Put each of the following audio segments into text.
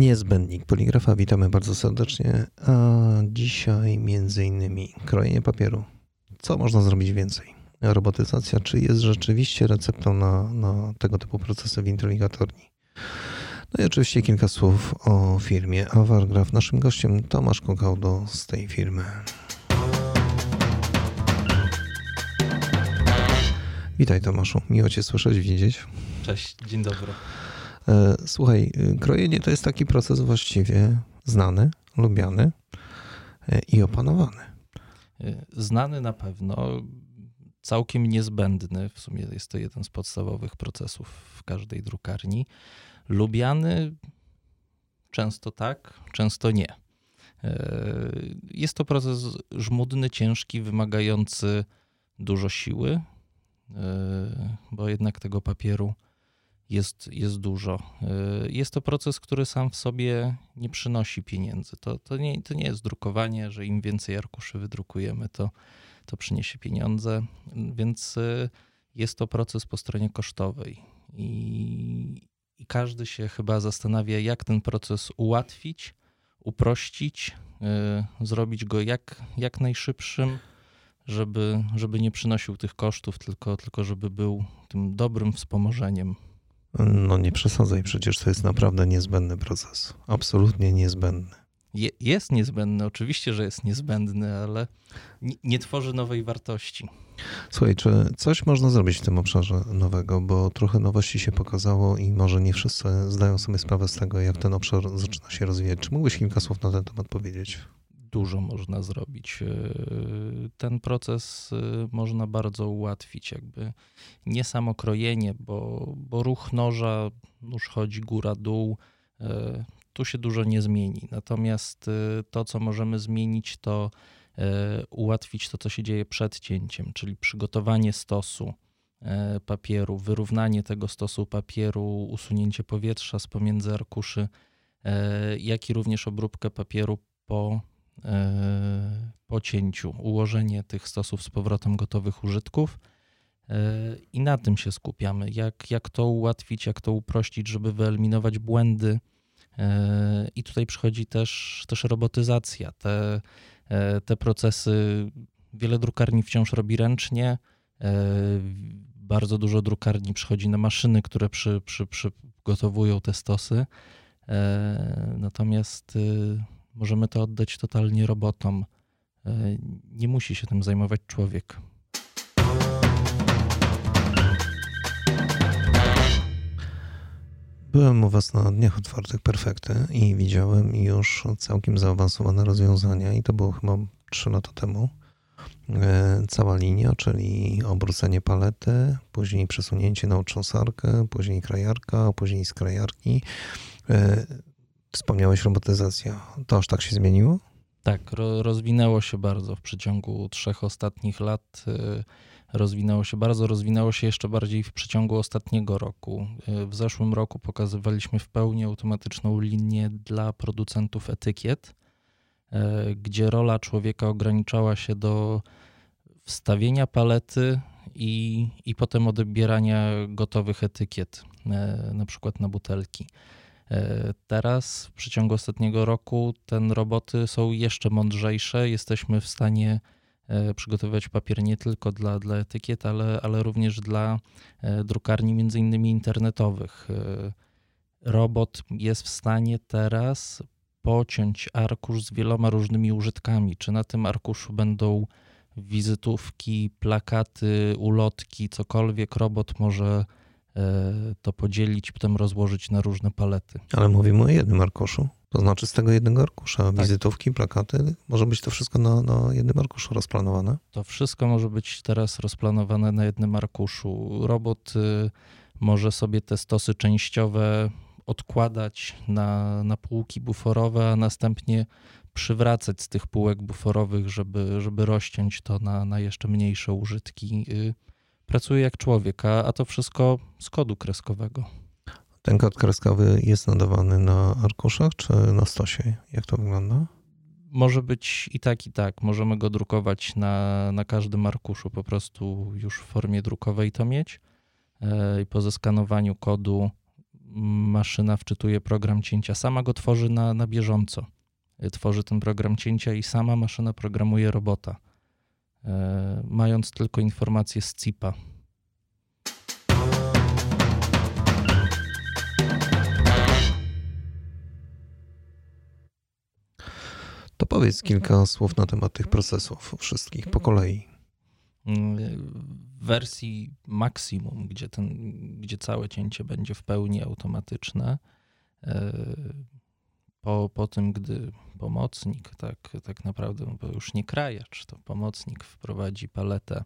Niezbędnik poligrafa, witamy bardzo serdecznie. A dzisiaj między innymi krojenie papieru. Co można zrobić więcej? Robotyzacja, czy jest rzeczywiście receptą na, na tego typu procesy w inteligatorni? No i oczywiście kilka słów o firmie Awargraf. Naszym gościem Tomasz Kokałdo z tej firmy. Witaj Tomaszu, miło Cię słyszeć, widzieć. Cześć, dzień dobry. E, słuchaj, y, krojenie to jest taki proces właściwie znany, lubiany e, i opanowany. E, znany na pewno, całkiem niezbędny. W sumie jest to jeden z podstawowych procesów w każdej drukarni. Lubiany często tak, często nie. Jest to proces żmudny, ciężki, wymagający dużo siły, bo jednak tego papieru jest, jest dużo. Y, jest to proces, który sam w sobie nie przynosi pieniędzy. To, to, nie, to nie jest drukowanie, że im więcej arkuszy wydrukujemy, to, to przyniesie pieniądze, więc y, jest to proces po stronie kosztowej. I, I każdy się chyba zastanawia, jak ten proces ułatwić, uprościć, y, zrobić go jak, jak najszybszym, żeby, żeby nie przynosił tych kosztów, tylko, tylko żeby był tym dobrym wspomożeniem no nie przesadzaj, przecież to jest naprawdę niezbędny proces. Absolutnie niezbędny. Je, jest niezbędny, oczywiście, że jest niezbędny, ale nie, nie, tworzy nowej wartości. Słuchaj, czy coś można zrobić w tym obszarze nowego, bo trochę nowości się pokazało i może nie wszyscy zdają sobie sprawę z tego, jak ten obszar zaczyna się rozwijać. Czy mógłbyś kilka słów na ten temat powiedzieć? dużo można zrobić. Ten proces e, można bardzo ułatwić, jakby nie samo krojenie, bo, bo ruch noża, nóż chodzi góra-dół, e, tu się dużo nie zmieni. Natomiast to, co możemy zmienić, to ułatwić to, co się dzieje przed cięciem, czyli przygotowanie stosu papieru, wyrównanie tego stosu papieru, usunięcie powietrza z pomiędzy arkuszy, jak i również obróbkę papieru po po cięciu, ułożenie tych stosów z powrotem gotowych użytków. E, I na tym się skupiamy. Jak, jak to ułatwić, jak to uprościć, żeby wyeliminować błędy. E, I tutaj przychodzi też, też robotyzacja. Te, te procesy wiele drukarni wciąż robi ręcznie. Bardzo dużo drukarni przychodzi na maszyny, które przy, przy, przygotowują te stosy. Natomiast Możemy to oddać totalnie robotom. E, nie musi się tym zajmować człowiek. Byłem u Was na Dniach Otwartych Perfekty i widziałem już całkiem zaawansowane rozwiązania i to było chyba 3 lata temu. E, cała linia, czyli obrócenie palety, później przesunięcie na utrzęsarkę, później krajarka, później z krajarki. Wspomniałeś robotyzacja. To aż tak się zmieniło? Tak, ro, rozwinęło się bardzo w przeciągu trzech ostatnich lat. Y, rozwinęło się bardzo, rozwinęło się jeszcze bardziej w przeciągu ostatniego roku. Y, w zeszłym roku pokazywaliśmy w pełni automatyczną linię dla producentów etykiet, y, gdzie rola człowieka ograniczała się do wstawienia palety i, i potem odbierania gotowych etykiet, na przykład na butelki. E, teraz w przeciągu ostatniego roku ten roboty są jeszcze mądrzejsze. Jesteśmy w stanie e, przygotowywać papier nie tylko dla, dla etykiet, ale, ale również dla e, drukarni między innymi internetowych. Robot jest w stanie teraz pociąć arkusz z wieloma różnymi użytkami. Czy na tym arkuszu będą wizytówki, plakaty, ulotki, cokolwiek robot może to podzielić, potem rozłożyć na różne palety. Ale mówimy o jednym arkuszu. To znaczy z tego jednego arkusza, tak. wizytówki, plakaty, może być to wszystko na, na jednym arkuszu rozplanowane? To wszystko może być teraz rozplanowane na jednym arkuszu. Robot y, może sobie te stosy częściowe odkładać na, na półki buforowe, a następnie przywracać z tych półek buforowych, żeby, żeby rozciąć to na, na jeszcze mniejsze użytki. Pracuje jak człowiek, a, a to wszystko z kodu kreskowego. Ten kod kreskowy jest nadawany na arkuszach czy na stosie? Jak to wygląda? Może być i tak, i tak. Możemy go drukować na, na każdym arkuszu, po prostu już w formie drukowej to mieć. E, I po zeskanowaniu kodu maszyna wczytuje program cięcia, sama go tworzy na, na bieżąco. Tworzy ten program cięcia i sama maszyna programuje robota, mając tylko informacje z CIPA. To powiedz kilka słów na temat tych procesów wszystkich po kolei. W wersji maksimum, gdzie, ten, gdzie całe cięcie będzie w pełni automatyczne, e, po, po tym, gdy pomocnik, tak, tak naprawdę, bo już nie krajacz, to pomocnik wprowadzi paletę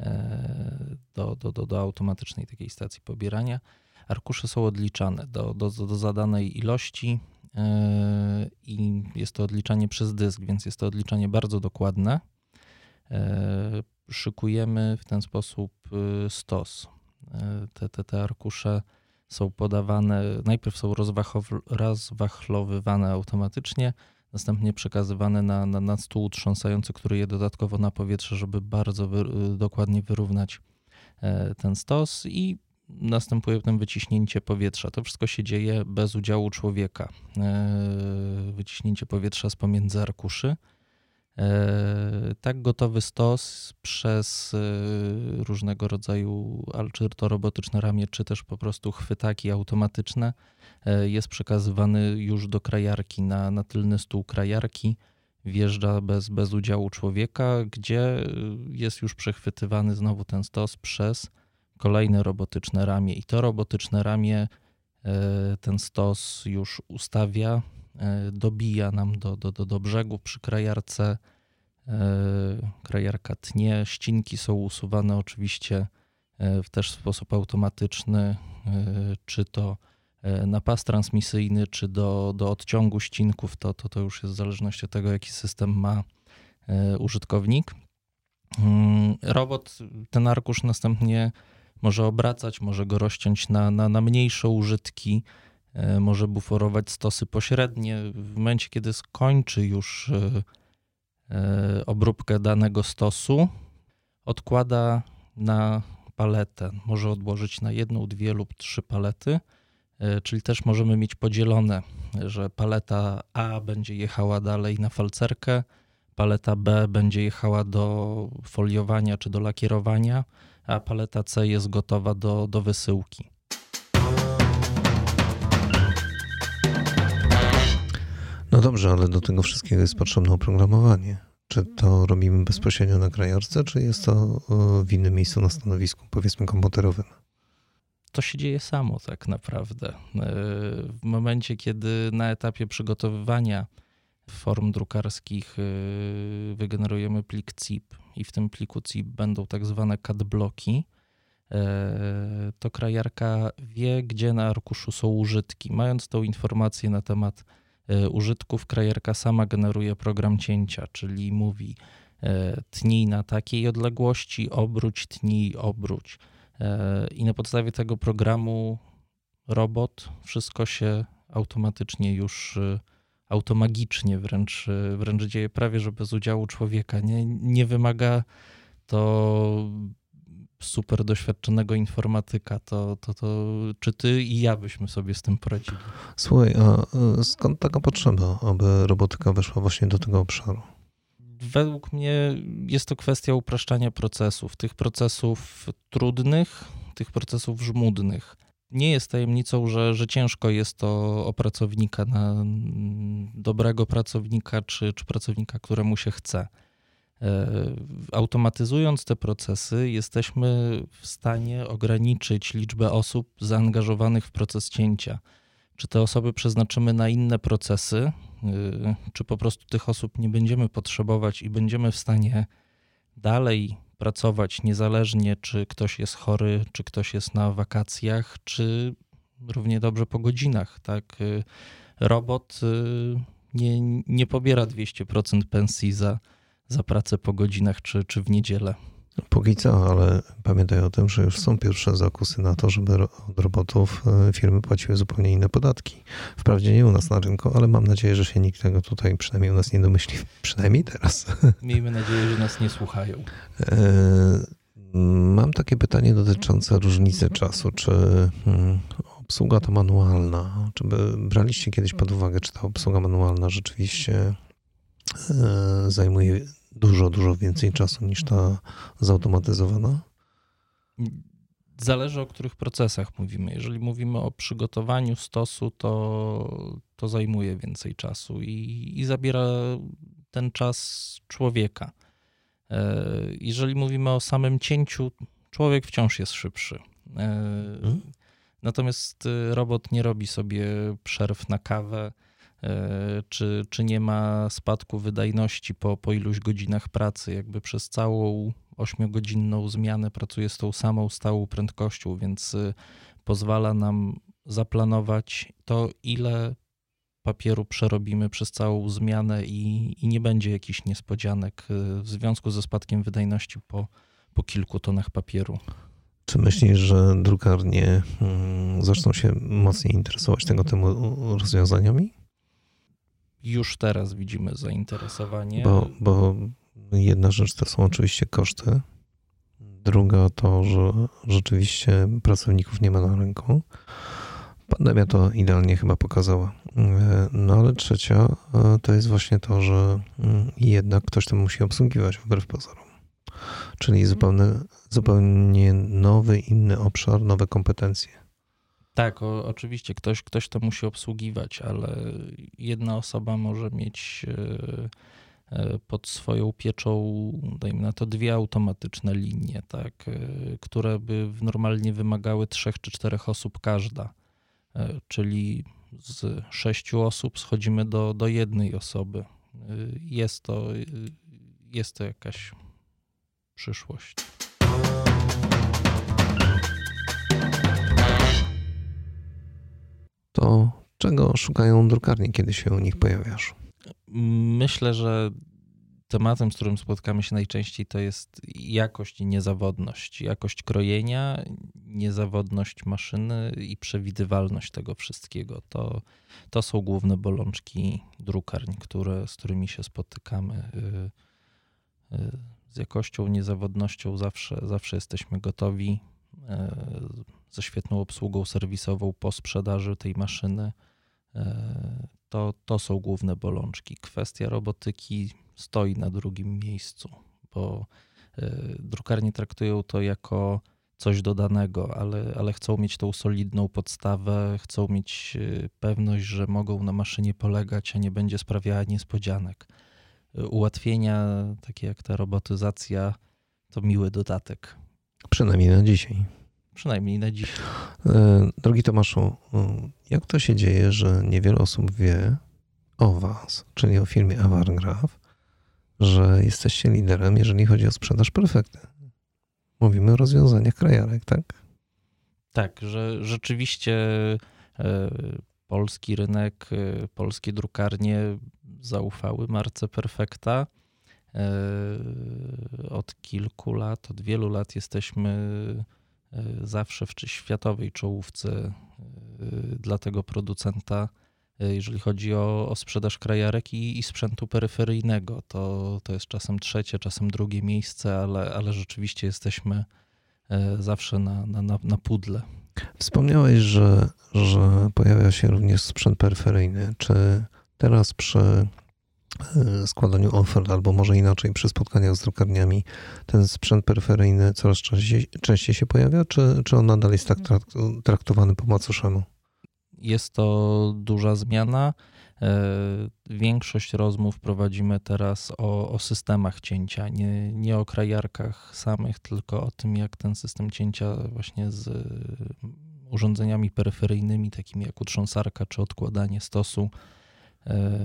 e, do, do, do, do automatycznej takiej stacji pobierania, arkusze są odliczane do, do, do zadanej ilości e, i jest to odliczanie przez dysk, więc jest to odliczanie bardzo dokładne. E, szykujemy w ten sposób stos. Te, te, te arkusze są podawane, najpierw są rozwachlowywane automatycznie, następnie przekazywane na, na, na stół trząsający, który je dodatkowo na powietrze, żeby bardzo wy, dokładnie wyrównać ten stos i następuje potem wyciśnięcie powietrza. To wszystko się dzieje bez udziału człowieka. E, wyciśnięcie powietrza z pomiędzy arkuszy. E, tak gotowy stos przez e, różnego rodzaju, czy to robotyczne ramię, czy też po prostu chwytaki automatyczne jest przekazywany już do krajarki, na, na tylny stół krajarki. Wjeżdża bez, bez udziału człowieka, gdzie jest już przechwytywany znowu ten stos przez kolejne robotyczne ramię i to robotyczne ramię e, ten stos już ustawia, e, dobija nam do, do, do, do brzegu przy krajarce. E, krajarka tnie, ścinki są usuwane oczywiście w też sposób automatyczny, czy to na pas transmisyjny, czy do, do odciągu ścinków, to, to, to już jest w zależności od tego, jaki system ma użytkownik. Mm, robot ten arkusz następnie może obracać, może go rozciąć na, na, na mniejsze użytki, e, może buforować stosy pośrednie. W momencie, kiedy skończy już e, e, obróbkę danego stosu, odkłada na paletę. Może odłożyć na jedną, dwie lub trzy palety, czyli też możemy mieć podzielone, że paleta A będzie jechała dalej na falcerkę, paleta B będzie jechała do foliowania czy do lakierowania, a paleta C jest gotowa do, do wysyłki. Dobrze, ale do tego wszystkiego jest potrzebne oprogramowanie. Czy to robimy bezpośrednio na krajarce, czy jest to e, w innym miejscu na stanowisku, powiedzmy komputerowym? To się dzieje samo tak naprawdę. E, w momencie, kiedy na etapie przygotowywania form drukarskich y, wygenerujemy plik ZIP i w tym pliku ZIP będą tak zwane CAD bloki, e, to krajarka wie, gdzie na arkuszu są użytki. Mając tą informację na temat e, użytków, krajarka sama generuje program cięcia, czyli mówi e, tnij na takiej odległości, obróć, tnij, obróć. I na podstawie tego programu robot wszystko się automatycznie już automagicznie wręcz, wręcz dzieje prawie, że bez udziału człowieka. Nie, nie wymaga to super doświadczonego informatyka, to, to, to czy ty i ja byśmy sobie z tym poradzili? Słuchaj, a skąd taka potrzeba, aby robotyka weszła właśnie do tego obszaru? Według mnie jest to kwestia upraszczania procesów, tych procesów trudnych, tych procesów żmudnych nie jest tajemnicą, że, że ciężko jest to o pracownika, na dobrego pracownika czy, czy pracownika, któremu się chce. E, automatyzując te procesy, jesteśmy w stanie ograniczyć liczbę osób zaangażowanych w proces cięcia. Czy te osoby przeznaczymy na inne procesy, e, czy po prostu tych osób nie będziemy potrzebować i będziemy w stanie dalej pracować niezależnie, czy ktoś jest chory, czy ktoś jest na wakacjach, czy równie dobrze po godzinach. Tak? Y, robot nie, nie pobiera 200% pensji za, za pracę po godzinach czy, czy w niedzielę. Póki co, ale pamiętaj o tym, że już są pierwsze zakusy na to, żeby od robotów e, firmy płaciły zupełnie inne podatki. Wprawdzie nie u nas na rynku, ale mam nadzieję, że się nikt tego tutaj przynajmniej u nas nie domyśli. Przynajmniej teraz. Miejmy nadzieję, że nas nie słuchają. E, mam takie pytanie dotyczące różnicy czasu. Czy mm, obsługa to manualna. Czy braliście kiedyś pod uwagę, czy ta obsługa manualna rzeczywiście e, zajmuje dużo, dużo więcej czasu niż ta zautomatyzowana? Zależy o których procesach mówimy. Jeżeli mówimy o przygotowaniu stosu, to, to zajmuje więcej czasu i, i zabiera ten czas człowieka. E, jeżeli mówimy o samym cięciu, człowiek wciąż jest szybszy. Hmm? Natomiast y, robot nie robi sobie przerw na kawę, czy, czy nie ma spadku wydajności po, po iluś godzinach pracy. Jakby przez całą ośmiogodzinną zmianę pracuje z tą samą stałą prędkością, więc y, pozwala nam zaplanować to, ile papieru przerobimy przez całą zmianę i, i nie będzie jakichś niespodzianek y, w związku ze spadkiem wydajności po, po kilku tonach papieru. Czy myślisz, że drukarnie mm, zaczną się mocniej interesować tego typu rozwiązaniami? Już teraz widzimy zainteresowanie. Bo, bo jedna rzecz to są oczywiście koszty. Druga to, że rzeczywiście pracowników nie ma na rynku. Pandemia to idealnie chyba pokazała. No ale trzecia e, to jest właśnie to, że mm, jednak ktoś to musi obsługiwać wbrew pozorom. Czyli mhm. zupełnie, zupełnie nowy, inny obszar, nowe kompetencje. Tak, o, oczywiście ktoś, ktoś to musi obsługiwać, ale jedna osoba może mieć e, e, pod swoją pieczą, dajmy na to, dwie automatyczne linie, tak, które by normalnie wymagały trzech czy czterech osób każda. Czyli z sześciu osób schodzimy do, do jednej osoby. Jest to, jest to jakaś przyszłość. To czego szukają drukarnie, kiedy się u nich pojawiasz? Myślę, że tematem, z którym spotkamy się najczęściej, to jest jakość i niezawodność. Jakość krojenia, niezawodność maszyny i przewidywalność tego wszystkiego. To, to są główne bolączki drukarń, które, z którymi się spotykamy. Y, y, z jakością, niezawodnością zawsze, zawsze jesteśmy gotowi. Ze świetną obsługą serwisową po sprzedaży tej maszyny. To, to są główne bolączki. Kwestia robotyki stoi na drugim miejscu, bo e, drukarnie traktują to jako coś dodanego, ale, ale chcą mieć tą solidną podstawę, chcą mieć e, pewność, że mogą na maszynie polegać, a nie będzie sprawiała niespodzianek. E, ułatwienia, takie jak ta robotyzacja, to miły dodatek. Przynajmniej na dzisiaj. Przynajmniej na dziś. Drogi Tomaszu, jak to się dzieje, że niewiele osób wie o Was, czyli o firmie Avargraph, że jesteście liderem, jeżeli chodzi o sprzedaż perfekty. Mówimy o rozwiązaniach krajarek, tak? Tak, że rzeczywiście e, polski rynek, e, polskie drukarnie zaufały marce Perfekta. E, od kilku lat, od wielu lat jesteśmy zawsze w światowej czołówce dla tego producenta E, jeżeli chodzi o, o sprzedaż krajarek i, i, sprzętu peryferyjnego. To, to jest czasem trzecie, czasem drugie miejsce, ale, ale rzeczywiście jesteśmy zawsze na, na, na, na pudle. Wspomniałeś, że, że pojawia się również sprzęt peryferyjny. Czy teraz przy składaniu ofert, albo może inaczej przy spotkaniach z drukarniami, ten sprzęt peryferyjny coraz częściej, częściej się pojawia, czy, czy on nadal jest tak traktowany po macoszemu? Jest to duża zmiana. E, większość rozmów prowadzimy teraz o, o, systemach cięcia, nie, nie o krajarkach samych, tylko o tym, jak ten system cięcia właśnie z urządzeniami peryferyjnymi, takimi jak utrząsarka czy odkładanie stosu, e,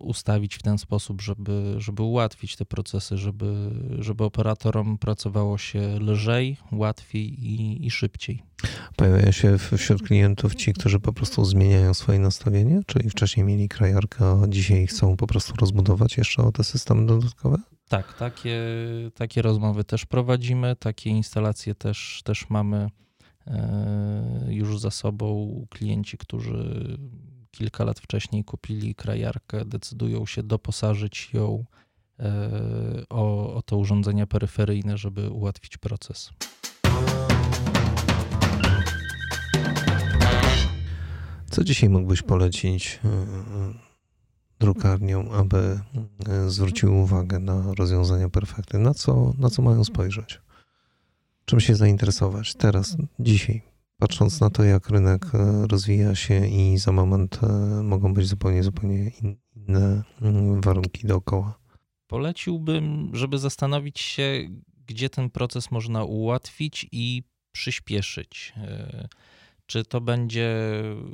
ustawić w ten sposób, żeby, żeby ułatwić te procesy, żeby, żeby operatorom pracowało się lżej, łatwiej i, i szybciej. Pojawia się wśród klientów ci, którzy po prostu zmieniają swoje nastawienie, czyli wcześniej mieli krajarkę, a dzisiaj chcą po prostu rozbudować jeszcze o te systemy dodatkowe? Tak, takie, takie rozmowy też prowadzimy, takie instalacje też, też mamy e, już za sobą. Klienci, którzy kilka lat wcześniej kupili krajarkę, decydują się doposażyć ją e, o, o te urządzenia peryferyjne, żeby ułatwić proces. Co dzisiaj mógłbyś polecić drukarniom, aby zwróciły uwagę na rozwiązania perfekty? Na co, na co mają spojrzeć? Czym się zainteresować teraz, dzisiaj? Patrząc na to, jak rynek e, rozwija się i za moment e, mogą być zupełnie, zupełnie inne mm, warunki dookoła. Poleciłbym, żeby zastanowić się, gdzie ten proces można ułatwić i przyspieszyć. E, czy to będzie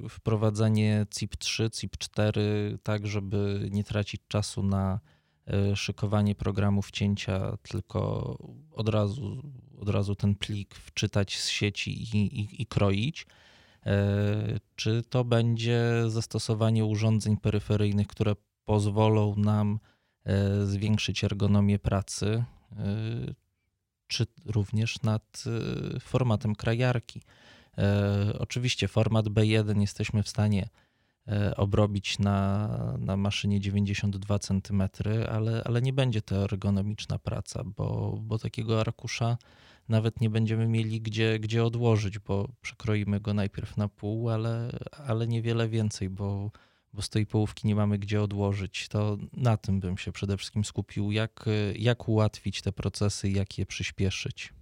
wprowadzenie CIP3, CIP4, tak żeby nie tracić czasu na szykowanie programów cięcia, tylko od razu od razu ten plik wczytać z sieci i, i, i kroić, e, czy to będzie zastosowanie urządzeń peryferyjnych, które pozwolą nam e, zwiększyć ergonomię pracy, e, czy również nad formatem krajarki. Oczywiście format B1 jesteśmy w stanie obrobić na, na maszynie 92 cm, ale, ale nie będzie to ergonomiczna praca, bo, bo takiego arkusza nawet nie będziemy mieli gdzie, gdzie odłożyć, bo przekroimy go najpierw na pół, ale, ale niewiele więcej, bo, bo z tej połówki nie mamy gdzie odłożyć. To na tym bym się przede wszystkim skupił, jak, jak ułatwić te procesy, jak je przyspieszyć.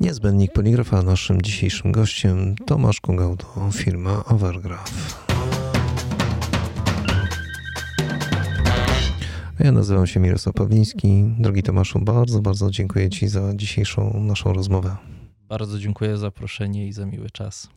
Niezbędnik poligrafa naszym dzisiejszym gościem Tomasz Kugałdo, firma Overgraph. Ja nazywam się Mirosław Pawliński. Drogi Tomaszu, bardzo, bardzo dziękuję Ci za dzisiejszą naszą rozmowę. Bardzo dziękuję za zaproszenie i za miły czas.